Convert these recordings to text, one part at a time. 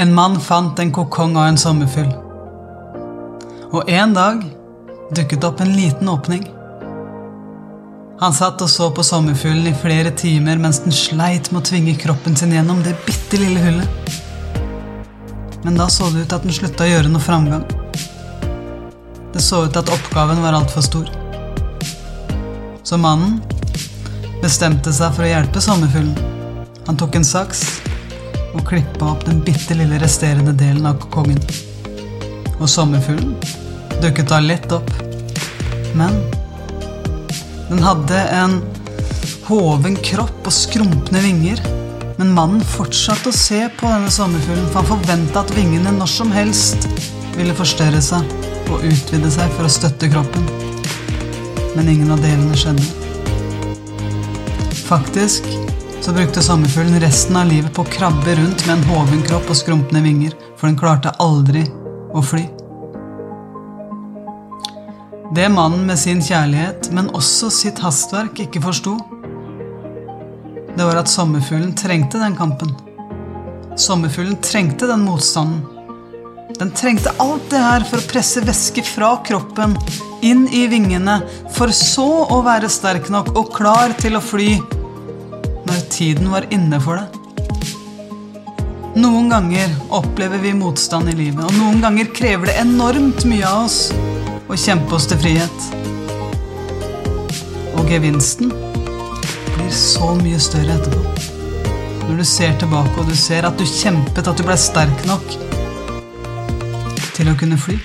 En mann fant en kokong av en sommerfugl. Og en dag dukket opp en liten åpning. Han satt og så på sommerfuglen i flere timer mens den sleit med å tvinge kroppen sin gjennom det bitte lille hullet. Men da så det ut at den slutta å gjøre noe framgang. Det så ut til at oppgaven var altfor stor. Så mannen bestemte seg for å hjelpe sommerfuglen. Han tok en saks og klippa opp den bitte lille resterende delen av kongen. Og sommerfuglen dukket da lett opp. Men den hadde en hoven kropp og skrumpne vinger. Men mannen fortsatte å se på denne sommerfuglen, for han forventa at vingene når som helst ville forstørre seg og utvide seg for å støtte kroppen. Men ingen av delene skjedde. Faktisk så brukte sommerfuglen resten av livet på å krabbe rundt med en hoven kropp og skrumpne vinger, for den klarte aldri å fly. Det mannen med sin kjærlighet, men også sitt hastverk, ikke forsto, det var at sommerfuglen trengte den kampen. Sommerfuglen trengte den motstanden. Den trengte alt det her for å presse væske fra kroppen, inn i vingene, for så å være sterk nok og klar til å fly når tiden var inne for det. Noen ganger opplever vi motstand i livet, og noen ganger krever det enormt mye av oss å kjempe oss til frihet. Og gevinsten blir så mye større etterpå. Når du ser tilbake og du ser at du kjempet, at du ble sterk nok til å kunne fly.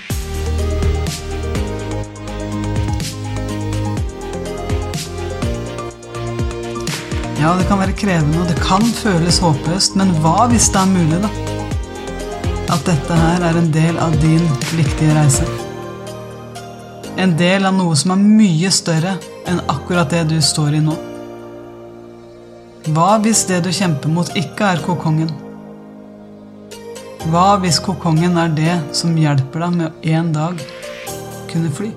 Ja, det kan være krevende, og det kan føles håpløst, men hva hvis det er mulig, da? At dette her er en del av din viktige reise. En del av noe som er mye større enn akkurat det du står i nå. Hva hvis det du kjemper mot, ikke er kokongen? Hva hvis kokongen er det som hjelper deg med å en dag kunne fly?